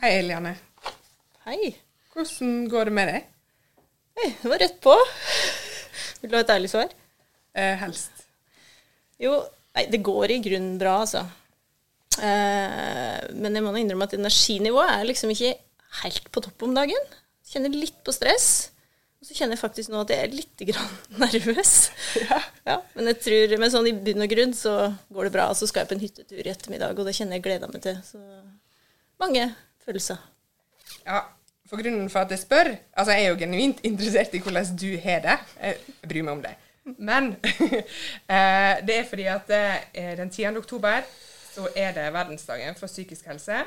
Hei, Eliane. Hei. Hvordan går det med deg? Hei, det var rett på. Vil du ha et ærlig svar? Eh, helst. Jo, nei, det går i grunnen bra, altså. Eh, men jeg må innrømme at energinivået er liksom ikke helt på topp om dagen. Kjenner litt på stress. Og så kjenner jeg faktisk nå at jeg er litt grann nervøs. Ja. Ja, men jeg tror, men sånn i bunn og grunn så går det bra. Og så skal jeg på en hyttetur i ettermiddag, og det kjenner jeg gleder meg til. Så mange følelser. ja. For grunnen for at jeg spør Altså, jeg er jo genuint interessert i hvordan du har det. Jeg bryr meg om det. Men eh, det er fordi at eh, den 10. oktober så er det verdensdagen for psykisk helse.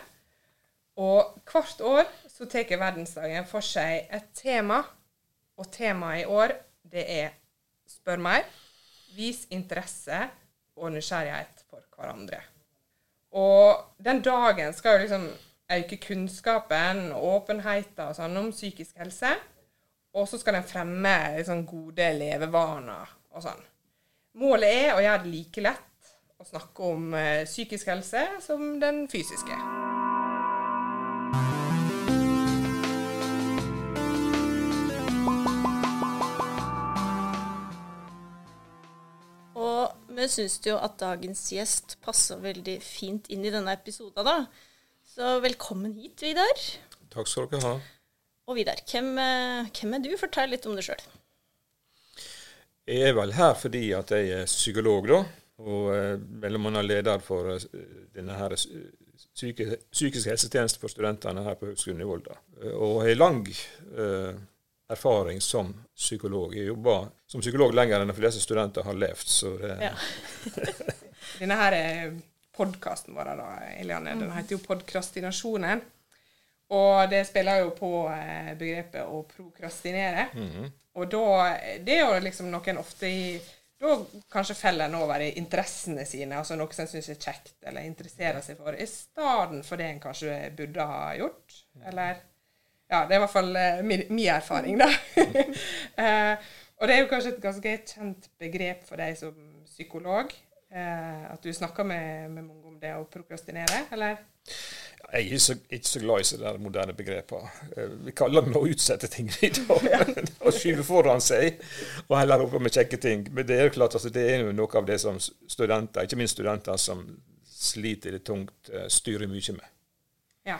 Og hvert år så tar verdensdagen for seg et tema. Og temaet i år, det er spør mer, vis interesse og nysgjerrighet for hverandre. Og den dagen skal jo liksom øke kunnskapen og åpenheten og sånn om psykisk helse. Og så skal den fremme liksom, gode levevaner og sånn. Målet er å gjøre det like lett å snakke om eh, psykisk helse som den fysiske. Vi syns jo at dagens gjest passer veldig fint inn i denne episoden, da. Så velkommen hit, Vidar. Takk skal dere ha. Og Vidar, hvem, eh, hvem er du? Fortell litt om deg sjøl. Jeg er vel her fordi at jeg er psykolog, da. Og eh, mellom annet leder for eh, denne her eh, psyke, psykisk helsetjeneste for studentene her på Høgskolen i Volda. Og har lang eh, erfaring som psykolog. Jeg jobba som psykolog lenger enn de fleste studenter har levd. Så det, Ja. Denne her er podkasten vår, da, Eliane. Den heter jo Podkrastinasjonen. Og det spiller jo på eh, begrepet å prokrastinere. Og da Det er jo liksom noen ofte i Da kanskje feller en over i interessene sine, altså noe som en syns er kjekt eller interesserer seg for, i stedet for det en kanskje burde ha gjort. Eller Ja, det er i hvert fall eh, min, min erfaring, da. eh, og det er jo kanskje et ganske kjent begrep for deg som psykolog. Eh, at du snakker med, med mange om det å prokrastinere, eller? Jeg er ikke så, ikke så glad i sånne der moderne begreper. Eh, Vi kaller det å utsette ting i dag. Å skyve foran seg og heller oppe med kjekke ting. Men det er jo klart altså, det er jo noe av det som studenter, ikke minst studenter som sliter litt tungt, eh, styrer mye med. Ja.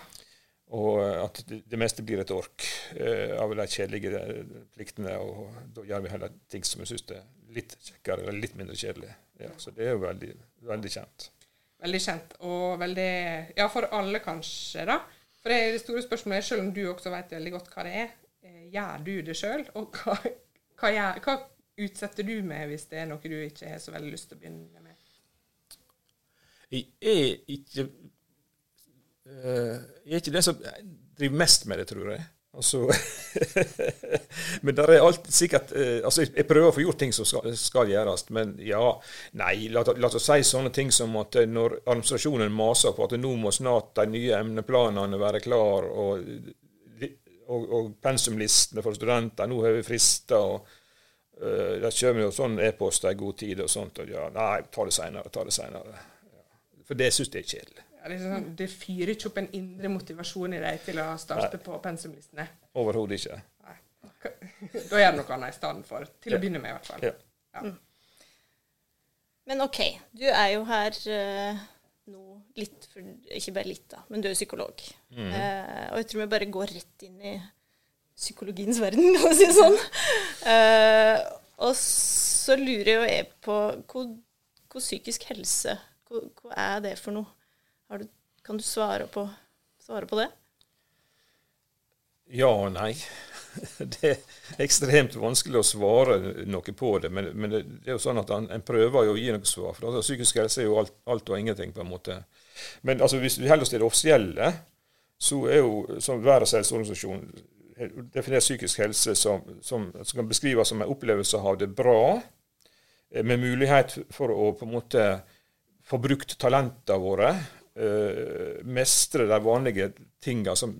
Og eh, at det, meste blir et ork eh, av de kjedelige eh, pliktene. Og da gjør vi heller ting som vi syns er litt kjekkere eller litt mindre kjedelig. Ja, så det er jo veldig, veldig kjent. Veldig kjent, og veldig Ja, for alle kanskje, da. For det, det store spørsmålet er, selv om du også vet veldig godt hva det er, gjør du det sjøl? Og hva, hva, gjør, hva utsetter du med hvis det er noe du ikke har så veldig lyst til å begynne med? Jeg er ikke eh, Jeg er ikke den som driver mest med det, tror jeg. Altså, men der er alt sikkert eh, altså jeg, prøver å få gjort ting som skal, skal gjøres, men ja Nei, la oss si sånne ting som at eh, når administrasjonen maser på at nå må snart de nye emneplanene være klar, og, og, og pensumlistene for studenter, nå har vi frister, og uh, det kommer jo sånn e-poster i god tid og sånt, og ja, nei, ta det seinere, ta det seinere. Ja. For det syns jeg er kjedelig. Ja, det, er sånn, det fyrer ikke opp en indre motivasjon i deg til å starte på pensumlistene. Overhodet ikke. Nei. Da gjør du noe annet i stedet for. Til å begynne med, i hvert fall. Ja. Ja. Men OK, du er jo her uh, nå litt for Ikke bare litt, da, men du er jo psykolog. Uh, og jeg tror vi bare går rett inn i psykologiens verden, kan man si det sånn. Uh, og så lurer jo jeg på hvor, hvor psykisk helse hva, hva er det for noe? Du, kan du svare på, svare på det? Ja og nei. Det er ekstremt vanskelig å svare noe på det. Men, men det, det er jo sånn at en, en prøver jo å gi noe svar. For altså, Psykisk helse er jo alt, alt og ingenting, på en måte. Men altså, hvis vi holder oss til det offisielle, så er jo som Verdens helseorganisasjon definerer psykisk helse som, som, som kan beskrives som en opplevelse av det bra, eh, med mulighet for å på en måte få brukt talentene våre, eh, mestre de vanlige tingene som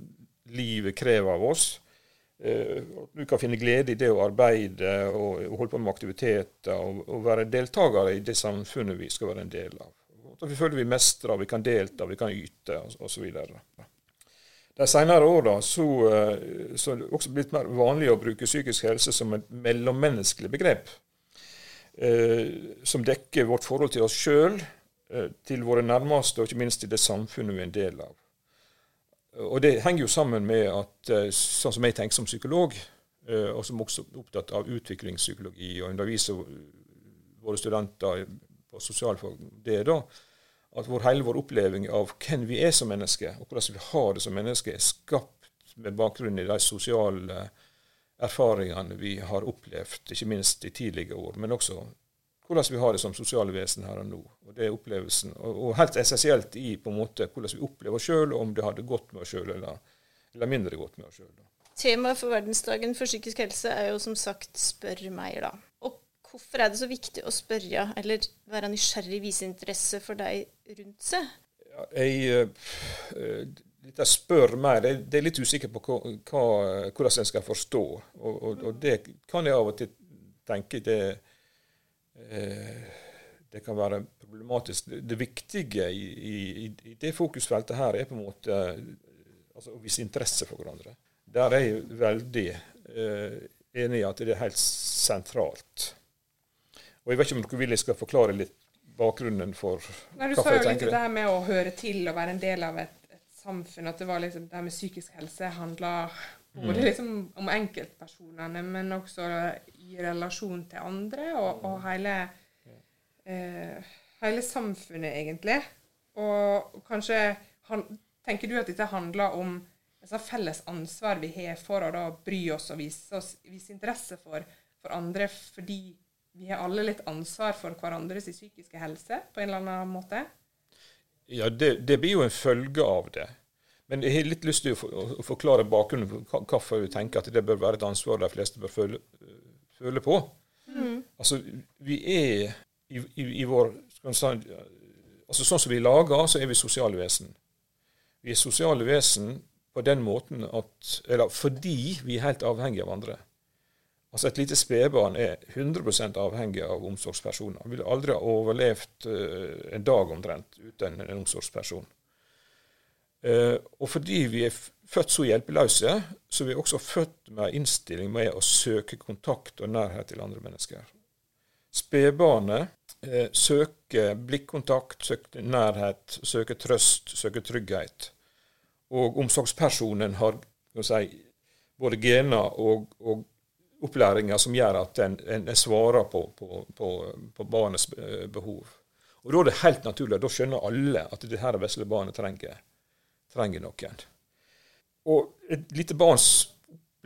livet krever av oss. Uh, du kan finne glede i det å arbeide og, og holde på med aktiviteter og, og være deltakere i det samfunnet vi skal være en del av. Så vi føler vi mestrer, vi kan delta, vi kan yte osv. De senere åra eh, er det også blitt mer vanlig å bruke psykisk helse som et mellommenneskelig begrep. Eh, som dekker vårt forhold til oss sjøl, til våre nærmeste og ikke minst til det samfunnet vi er en del av. Og Det henger jo sammen med at eh, sånn som jeg tenker som psykolog, eh, og som også er opptatt av utviklingspsykologi og underviser våre studenter på sosialfag, det er da at vår, hele vår oppleving av hvem vi er som mennesker, og hvordan vi har det som mennesker, er skapt med bakgrunn i de sosiale erfaringene vi har opplevd, ikke minst i tidligere år, men også hvordan vi har det som sosiale vesen her og nå. Og det er opplevelsen, og, og helt essensielt i på en måte hvordan vi opplever oss sjøl, om det hadde gått med oss sjøl eller, eller, mindre godt med oss sjøl. Temaet for verdensdagen for psykisk helse er jo som sagt 'spør meg', da. Og hvorfor er det så viktig å spørre, eller være nysgjerrig, vise interesse for deg rundt seg? Ja, jeg, uh, dette spør meg, det, det er litt usikker på hva, hva, hvordan en skal forstå. Og, og, og, det kan jeg av og til tenke det, eh, det kan være problematisk. Det, det viktige i, i, i, det fokusfeltet her er på en måte altså, å vise interesse for hverandre. Der er jeg veldig eh, enig i at det er helt sentralt. Og Jeg vet ikke om dere vil jeg skal forklare litt bakgrunnen for Nei, Du sa jo litt det her med å høre til og være en del av et samfunn at det var liksom det med psykisk helse handla både mm. liksom om enkeltpersonene, men også i relasjon til andre, og, og hele, eh, hele samfunnet, egentlig. Og, kanskje han, Tenker du at dette handler om et felles ansvar vi har for å da bry oss og vise, oss, vise interesse for, for, andre, fordi vi har alle litt ansvar for hverandres psykiske helse på en eller annen måte? Ja, det, det, blir jo en følge av det. Men jeg har litt lyst til å, forklare bakgrunnen for hvorfor vi tenker at det bør være et ansvar de fleste bør føle, føle på. Mm. Altså, vi er i, i, i vår si, altså Sånn som vi er laga, så er vi sosiale vesen. Vi er sosiale vesen på den måten at Eller fordi vi er helt avhengige av andre. Altså Et lite spedbarn er 100% avhengig av omsorgspersoner. Ville aldri ha overlevd uh, en dag omtrent uten en omsorgsperson. Uh, og fordi vi er født så hjelpeløse, så er vi også født med innstilling med å søke kontakt og nærhet til andre mennesker. Spedbarnet eh, søker blikkontakt, søker nærhet, søker trøst, søker trygghet. Og omsorgspersonen har si, både gener og, og opplæringer som gjør at en, en svarer på, på, på, på, barnets eh, behov. Og Da er det helt naturlig, da skjønner alle at det her vesle barnet trenger, trenger noen. Og et lite barns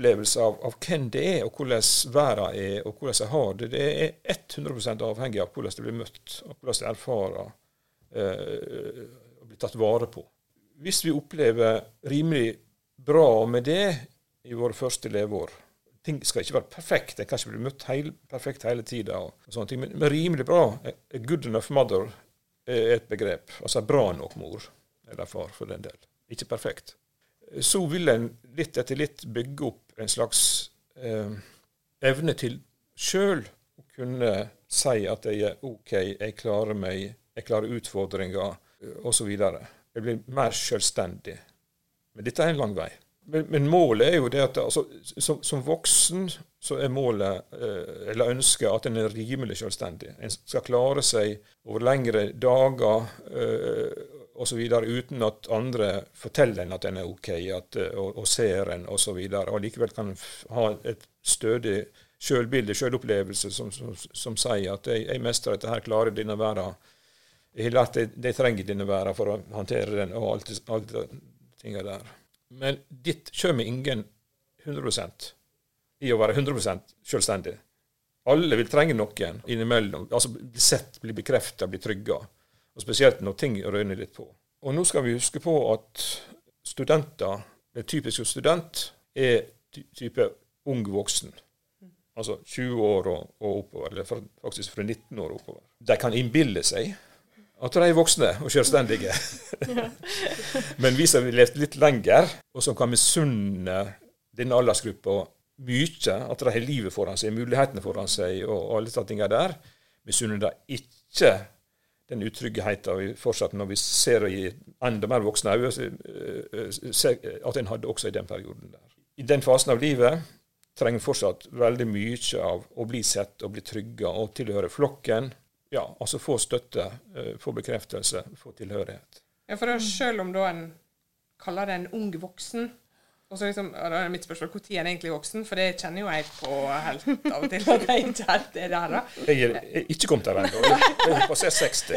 opplevelse av, av, hvem det er, og hvordan verden er, og hvordan jeg har det, det er 100 avhengig av hvordan det blir møtt, og hvordan det erfarer eh, og blir tatt vare på. Hvis vi opplever rimelig bra med det i våre første leveår, ting skal ikke være perfekt. En kan ikke bli møtt heil, perfekt hele tida. Men, men, rimelig bra. A good enough mother er et begrep. Altså bra nok mor eller far, for den del. Ikke perfekt. Så vil en litt etter litt bygge opp en slags eh, evne til sjøl å kunne si at jeg er OK, jeg klarer meg, jeg klarer utfordringer osv. Jeg blir mer selvstendig. Men dette er en lang vei. Men, men, målet er jo det at altså, som, som, voksen så er målet, eh, eller ønsket, at en er rimelig selvstendig. En skal klare seg over lengre dager eh, osv. uten at andre forteller en at en er OK, at, eh, og, og ser en osv. Og, og likevel kan en ha et stødig sjølbilde, sjølopplevelse, som, som, som, sier at jeg, jeg mestrer dette her, klarer denne verden. Jeg har lært det jeg trenger denne verden for å håndtere den, og alt, alt det tinga der. Men ditt kommer ingen 100 i å være 100% selvstendig. Alle vil trenge noen innimellom. altså Bli sett, bli bekrefta, bli trygga. Og Spesielt når ting røyner litt på. Og nå skal vi huske på at studenter, den typiske student, er type ung voksen. Altså 20 år og, og oppover, eller faktisk fra 19 år og oppover. De kan innbille seg at de er voksne og selvstendige. Men vi som har levd litt lenger, og som kan misunne denne aldersgruppa mye, at de har livet foran seg, mulighetene foran seg og alle disse tingene der, misunner de ikke den utryggheten vi fortsatt, når vi ser i enda mer voksne øyne, at en hadde også i den perioden der. I den fasen av livet trenger fortsatt veldig mye av å bli sett og bli trygga og tilhøre flokken. Ja, altså få støtte, få bekreftelse, få tilhørighet. Ja, for selv om da en kaller det en ung voksen, og så liksom, og da er mitt spørsmål når er en egentlig voksen, for det kjenner jo jeg på helt av og til. at jeg ikke helt er der da. Jeg er ikke kommet der ennå. Jeg er passert 60.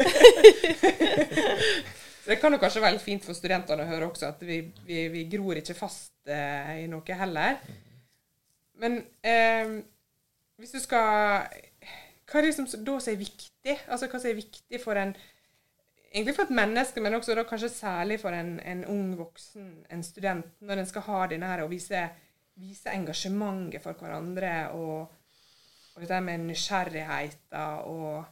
det kan jo kanskje være litt fint for studentene å høre også at vi, vi, vi gror ikke fast eh, i noe heller. Men eh, hvis du skal Hva er det som da som er viktig? Altså hva som er viktig for en egentlig for et menneske, men også kanskje særlig for en, en ung voksen, en student, når en skal ha denne her og vise, vise engasjementet for hverandre og, og dette med nysgjerrigheten og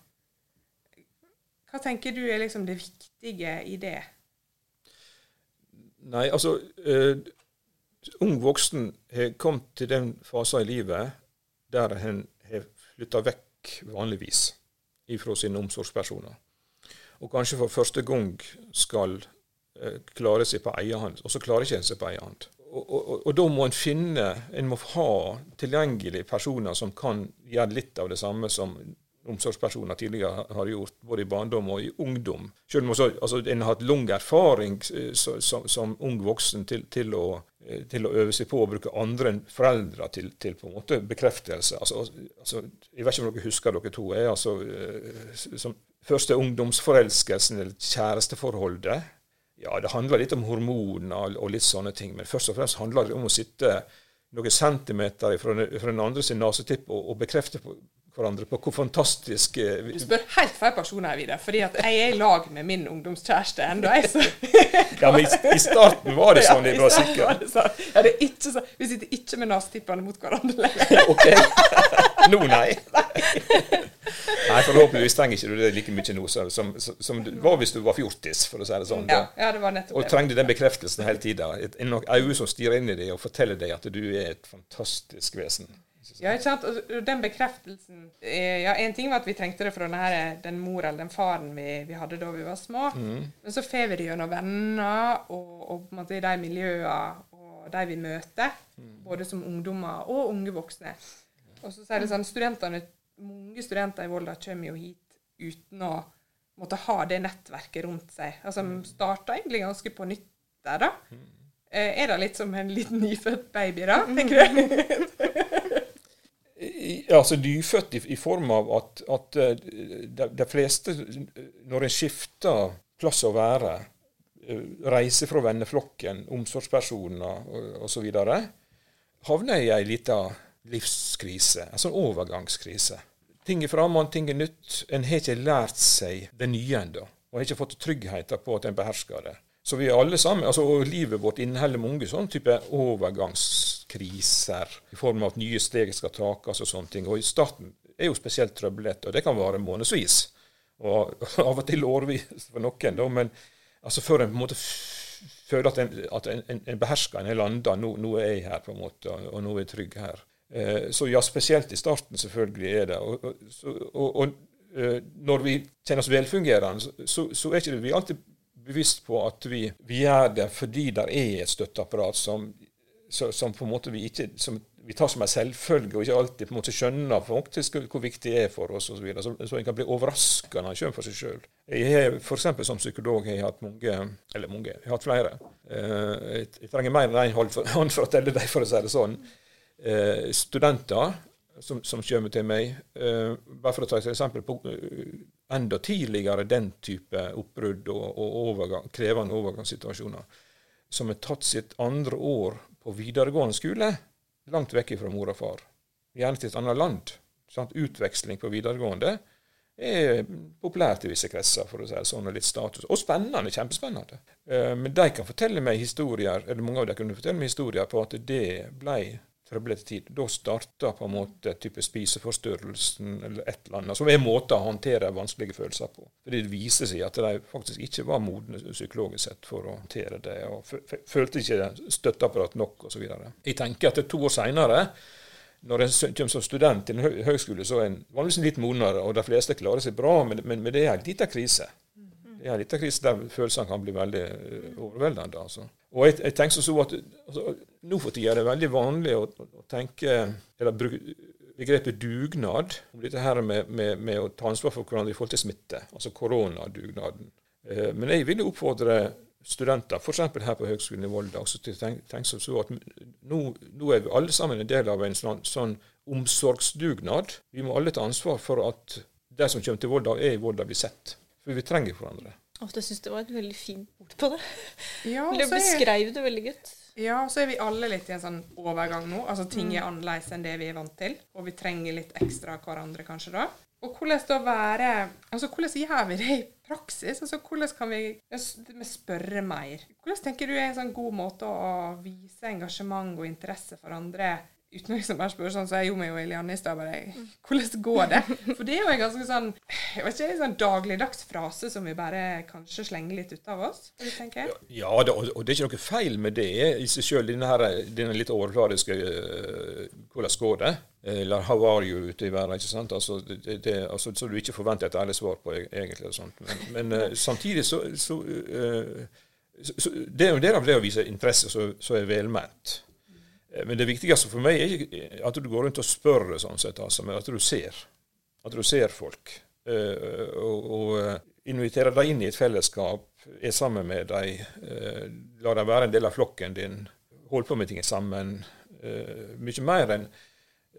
Hva tenker du er liksom det viktige i det? Nei, altså uh, Ung voksen har kommet til den fasen i livet der en har flytta vekk vanligvis ifra sine omsorgspersoner og kanskje for første gang skal eh, klare seg på egen hånd, og så klarer ikke en seg på egen hånd. Og, og, og, da må en finne En må ha tilgjengelige personer som kan gjøre litt av det samme som omsorgspersoner tidligere har gjort, både i barndom og i ungdom. Selv om også, altså, en har hatt lang erfaring eh, så, som, som, ung voksen til, til, å, eh, til, å, øve seg på å bruke andre enn foreldre til, til på en måte bekreftelse. Altså, altså, jeg vet ikke om dere husker dere to. Jeg, altså, som første ungdomsforelskelsen eller kjæresteforholdet, ja, det handler litt om hormoner og litt sånne ting. Men først og fremst handler det om å sitte noen centimeter fra den, andre sin nesetipp og, og bekrefte på, hverandre på hvor fantastisk eh, Du spør helt feil person her, Vidar. Fordi at jeg er i lag med min ungdomskjæreste ennå. ja, men i, starten var det sånn, jeg var sikker. Sånn. Ja, det er ikke sånn. vi sitter ikke med nesetippene mot hverandre lenger. ok. Nå, nei. Nei, forhåpentligvis trenger ikke du det like mye nå som, som, som, du var hvis du var fjortis, for å si det sånn. Ja, ja, det var nettopp og trengte den bekreftelsen hele tida. Et øye som stirrer inn i deg og forteller deg at du er et fantastisk vesen. Ja, ikke sant? Og den bekreftelsen ja, En ting var at vi trengte det fra denne, den mor eller den faren vi, vi hadde da vi var små. Mm. Men så får vi det gjennom venner og, og på en måte i de miljøene og de vi møter. Mm. Både som ungdommer og unge voksne. Og så sier det sånn, studentene mange studenter i Volda kommer jo hit uten å måtte ha det nettverket rundt seg. Altså, De starta egentlig ganske på nytt der, da. Eh, er det litt som en liten nyfødt baby, da, tenker du? altså nyfødt i, i, form av at, at eh, de, de, fleste, når en skifter plass å være, eh, reiser fra venneflokken, omsorgspersoner osv., havner i ei lita livskrise, en sånn overgangskrise. Ting er framme, ting er nytt. En har ikke lært seg det nye ennå, og har ikke fått tryggheten på at en behersker det. Så vi er alle sammen, altså Livet vårt inneholder mange sånne type overgangskriser, i form av at nye steg skal takes og sånne ting. Og i starten er jo spesielt trøblete, og det kan vare månedsvis. Og av og til årevis for noen, da, men altså før en på en måte føler at en, at en, en, behersker en har landa. Nå, nå, er jeg her, på en måte, og nå er jeg trygg her. Eh, så ja, spesielt i starten selvfølgelig er det. Og, og, og, eh, når vi kjenner oss velfungerende, så, så, er ikke vi alltid bevisst på at vi, vi gjør det fordi det er et støtteapparat som, som, på en måte vi ikke som vi tar som en selvfølge, og ikke alltid på en måte skjønner faktisk hvor viktig det er for oss og Så, videre. så så en kan bli overraska når en kommer for seg sjøl. Jeg har f.eks. som psykolog jeg har hatt mange, eller mange, jeg har hatt flere. Eh, jeg trenger mer enn én hånd for å telle dem, for å si det sånn eh, studenter som, som, kommer til meg. Eh, bare for å ta et eksempel på enda tidligere den type oppbrudd og, og overgang, krevende overgangssituasjoner. Som har tatt sitt andre år på videregående skole, langt vekk fra mor og far. Gjerne til et annet land. Sant? Utveksling på videregående er populært i visse kretser, for å si det sånn, og litt status. Og spennende, kjempespennende. Eh, men de kan fortelle meg historier, eller mange av dem kunne fortelle meg historier på at det ble trøblete. Da starter på en måte type spiseforstyrrelsen eller et eller annet, som er måter å håndtere vanskelige følelser på. Fordi Det viser seg at de faktisk ikke var modne psykologisk sett for å håndtere det, og følte ikke støtteapparat nok osv. Jeg tenker at to år seinere når en kommer som student til en hø- høgskole, så er en vanligvis litt modnere, og de fleste klarer seg bra, men, men, men det er en liten krise. Det er en liten krise der følelsene kan bli veldig eh, overveldende. Altså. Og jeg, jeg tenker så at altså, Nå for tida er det veldig vanlig å, å tenke eller bruke begrepet dugnad om dette her med, med, med å ta ansvar for hverandre i forhold til smitte, altså koronadugnaden. Eh, Men jeg vil oppfordre studenter, f.eks. her på Høgskolen i Volda, også til å tenke, tenke så at nå, nå er vi alle sammen en del av en sånn, sånn omsorgsdugnad. Vi må alle ta ansvar for at de som kommer til Volda, er i Volda, blir sett. For vi trenger hverandre. Jeg syns det var et veldig fint ord på det. Ja, Du så beskrev det veldig godt. ja, så er vi alle litt i en sånn overgang nå. Altså ting Mm. er annerledes enn det vi er vant til. Og vi trenger litt ekstra av hverandre kanskje da. Og hvordan da være Altså hvordan gjør vi det i praksis? Altså hvordan kan vi spørre mer? Hvordan tenker du er en sånn god måte å vise engasjement og interesse for andre uten å liksom bare spørre sånn så jeg gjorde meg jo Eliane i stad. bare, Hvordan går det? For det er jo en ganske sånn jeg vet ikke, en sånn dagligdags frase som vi bare kanskje slenger litt ut av oss. tenker tenker Ja, det, og og det er ikke noe feil med det i seg sjøl. Denne, her- denne litt overfladiske uh, 'hvordan går det?' eller 'how are you?' ute i verden. ikke sant? Altså, det, det, altså, så du ikke forventer et ærlig svar på, e- egentlig. og sånt. Men, men uh, samtidig så, så, uh, så, så Det er jo en del av det å vise interesse som er velment. Eh, Men det viktigste for meg er ikke at du går rundt og spør, sånn sett, altså, men at du ser. At du ser folk. eh, og, eh, inviterer dem inn i et fellesskap, er sammen med dem. lar la dem være en del av flokken din. holder på med ting sammen. eh, mye mer enn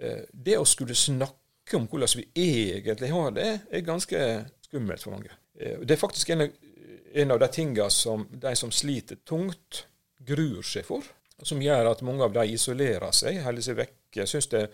eh, Det å skulle snakke om hvordan vi egentlig har det, er ganske skummelt for mange. Eh, det er faktisk en av de tingene som de som sliter tungt, gruer seg for. Som gjør at mange av de isolerer seg, holder seg vekke. Synes det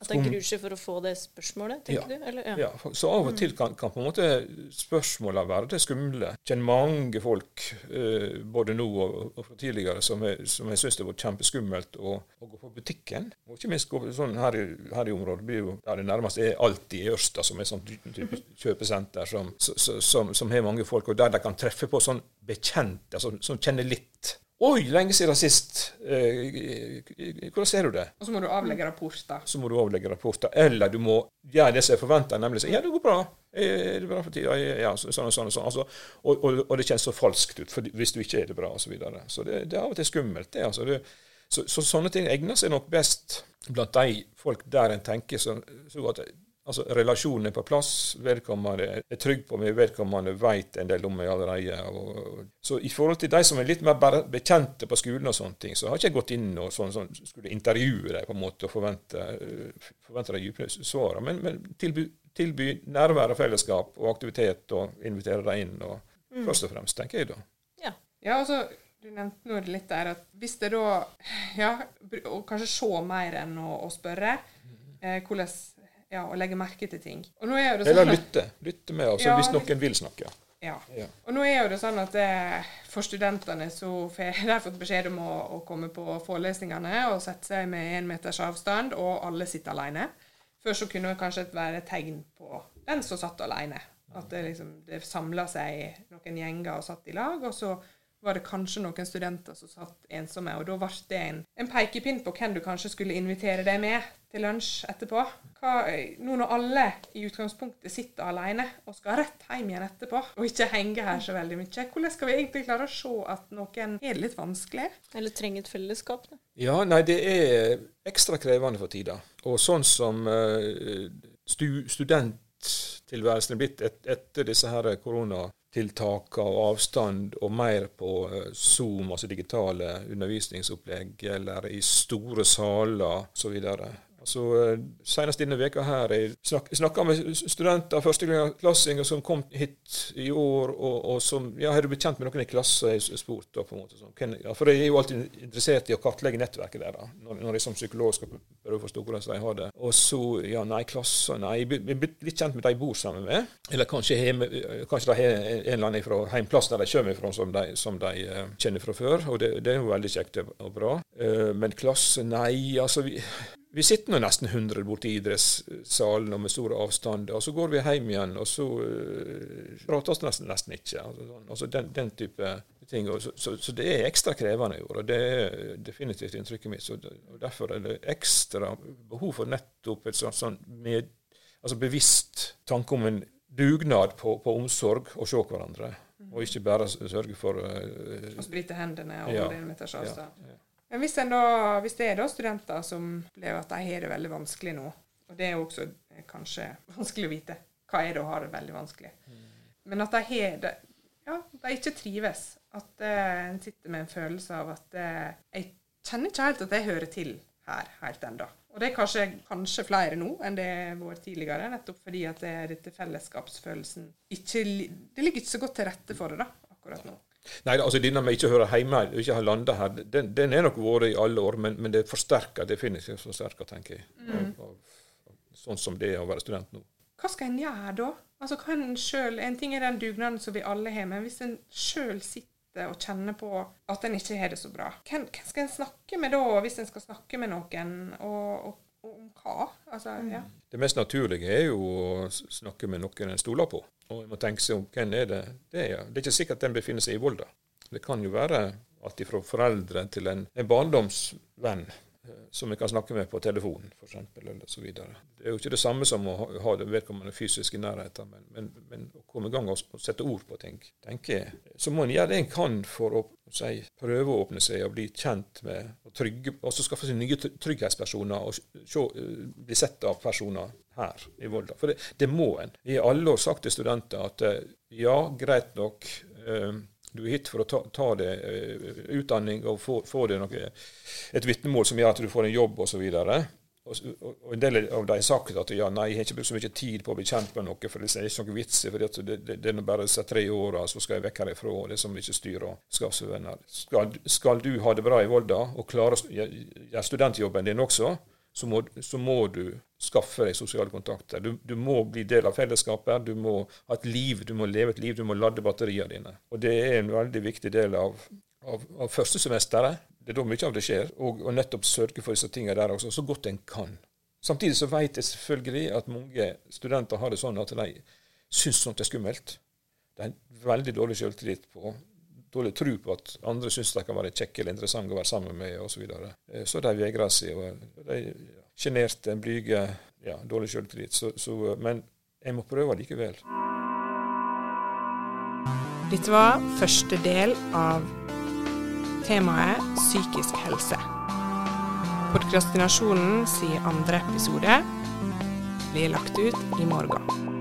At de gruer seg for å få det spørsmålet, tenker Ja. du? Eller, ja. ja, så av og til kan, kan på en måte spørsmålene være det skumle. Jeg kjenner mange folk, eh, både nå og, og fra tidligere, som jeg, som jeg syns det var kjempeskummelt å, å gå på butikken. Og ikke minst gå på sånn her, i- her i området blir jo der det nærmest er alltid i Ørsta, som er sånn type kjøpesenter som, som, som, som har mange folk, og der de kan treffe på sånn bekjente, altså, som kjenner litt. Oi, lenge siden sist. Eh, hvordan ser du det? Og så må du avlegge rapporter. så må du avlegge rapporter. Eller du må gjøre det som er forventa, nemlig si ja, det går bra. Er det bra for tida? Ja, sånn og sånn. Og sånn. Altså, og, og, og det kjennes så falskt ut for, hvis du ikke er det bra, osv. Så, videre. så det, det er av og til skummelt, det. altså. Det, så, så sånne ting egner seg nok best blant de folk der en tenker så, så at altså, relasjonen er på plass, vedkommende er trygg på meg, vedkommende vet en del om meg allerede. Og, og, så i forhold til de som er litt mer bare bekjente på skolen og sånne ting, så har ikke jeg gått inn og sånn, sånn, skulle intervjue dem på en måte og forvente, forvente de dype svarene, men, men tilby, tilby nærvær og fellesskap og aktivitet og invitere dem inn. og Først og fremst, tenker jeg da. Ja. Ja, altså, du nevnte noe litt der at hvis det da Ja, og kanskje se mer enn å, å spørre. Eh, hvordan Ja, og legge merke til ting. Og Eller sånn at, lytte. Lytte med, altså, Ja, hvis noen vil snakke. ja. Ja. Og nå er jo det sånn at det, for studentene så får de fått beskjed om å, å komme på forelesningene og sette seg med én meters avstand, og alle sitter alene. Før så kunne det kanskje være tegn på den som satt alene. At det liksom det samla seg noen gjenger og satt i lag, og så var det kanskje noen studenter som satt ensomme, og da ble det en, en pekepinn på hvem du kanskje skulle invitere deg med til lunsj etterpå. Hva, nå når alle i utgangspunktet sitter alene og skal rett hjem igjen etterpå, og ikke henge her så veldig mye, hvordan skal vi egentlig klare å se at noen er det litt vanskelig? Eller trenger et fellesskap. Da. Ja, nei, det er ekstra krevende for tida. Og sånn som eh, stu, studenttilværelsen er blitt et, etter disse her koronatiltakene og avstand og mer på eh, Zoom, altså digitale undervisningsopplegg, eller i store saler osv. Altså, eh, Senest denne veka her jeg snak, snakka med studenter, førsteklassinger som kom hit i år, og, og som ja, Har du blitt kjent med noen i klassen? Jeg spurt da, på en måte. Sånn. Ja, for jeg er jo alltid interessert i å kartlegge nettverket der, da, når, når jeg som psykolog skal prøve å forstå hvordan de har det. Og så ja, nei, klasser Nei, jeg er blitt litt kjent med de jeg bor sammen med. Eller kanskje, hjemme, kanskje de har en eller annen fra heimplass der de kommer fra, som de, som de uh, kjenner fra før. Og det, det er jo veldig kjekt og bra. Uh, men klasse, nei, altså vi vi sitter nå nesten 100 borte i idrettssalen og med store avstander, og så går vi hjem igjen, og så uh, prates det nesten, nesten ikke. Altså, sånn. altså den, den type ting. Og så, så, så, det er ekstra krevende i år, og det er definitivt inntrykket mitt. Så, og Derfor er det ekstra behov for nettopp et sånt, sånt med, altså bevisst tanke om en dugnad på, på omsorg og se hverandre. Og ikke bare sørge for uh, Å sprite hendene og Ja. en meters avstand. ja, ja. Men hvis, da, hvis det er da studenter som opplever at de har det veldig vanskelig nå, og det er jo også eh, kanskje vanskelig å vite hva er det å ha det veldig vanskelig, men at de har det ja, de ikke trives. At eh, en sitter med en følelse av at eh, jeg kjenner ikke helt at jeg hører til her helt ennå. Og det er kanskje, kanskje flere nå enn det vært tidligere, nettopp fordi at det, er dette fellesskapsfølelsen ikke, Det ligger ikke så godt til rette for det da, akkurat nå. Nei, altså denne med ikke å høre hjemme, ikke ha landa her, den, den er nok vært i alle år, men, men det forsterker definitivt forsterker, tenker jeg. Av, av, sånn som det er å være student nå. Hva skal en gjøre da? Altså, hva en, selv, en ting er den dugnaden som vi alle har, men hvis en sjøl sitter og kjenner på at en ikke har det så bra, hvem, hvem skal en snakke med da, hvis en skal snakke med noen, og, og, og om hva? Altså, ja. Det mest naturlige er jo å snakke med noen en stoler på. Og en må tenke seg om hvem er det det er. Det er ikke sikkert den befinner seg i Volda. Det kan jo være alt fra foreldre til en, en barndomsvenn som vi kan snakke med på telefonen, f.eks., eller så videre. Det er jo ikke det samme som å ha, det vedkommende fysisk i nærheten, men, men, men å komme i gang og, sette ord på ting, tenker jeg. Så må en gjøre det en kan for å si, prøve å åpne seg og bli kjent med og trygge, også skaffe seg nye trygghetspersoner og se, eh, bli sett av personer her i Volda. For det, det må en. Vi har alle sagt til studenter at eh, ja, greit nok, eh, du er hit for å ta, ta deg eh, utdanning og få, få deg noe, et vitnemål som gjør at du får en jobb osv. Og, og, og en del av de har sagt at ja, nei, jeg har ikke brukt så mye tid på å bli kjent med noe, for det er ikke noe vits for det, det, det, det er bare disse tre åra, så skal jeg vekk herifra, og det er så mye styr og skapsvenner. Skal, skal du ha det bra i Volda og klare å gjøre studentjobben din også, så må, så må du skaffe deg sosiale kontakter. Du, du må bli del av fellesskapet, du må ha et liv, du må leve et liv, du må lade batteriene dine. Og det er en veldig viktig del av, av, av førstesemesteret. Det er da mye av det skjer. Og, og nettopp sørge for disse tingene der også, så godt en kan. Samtidig så vet jeg selvfølgelig at mange studenter har det sånn at de syns sånt er skummelt. Det er en veldig dårlig selvtillit på dårlig tro på at andre syns de kan være kjekke eller interessante å være sammen med osv. Så, videre. Eh, så de vegrer seg. og De er sjenerte, blyge, ja, dårlig så, men jeg må prøve likevel. Dette var første del av temaet psykisk helse. Podkastinasjonen sin andre episode blir lagt ut i morgen.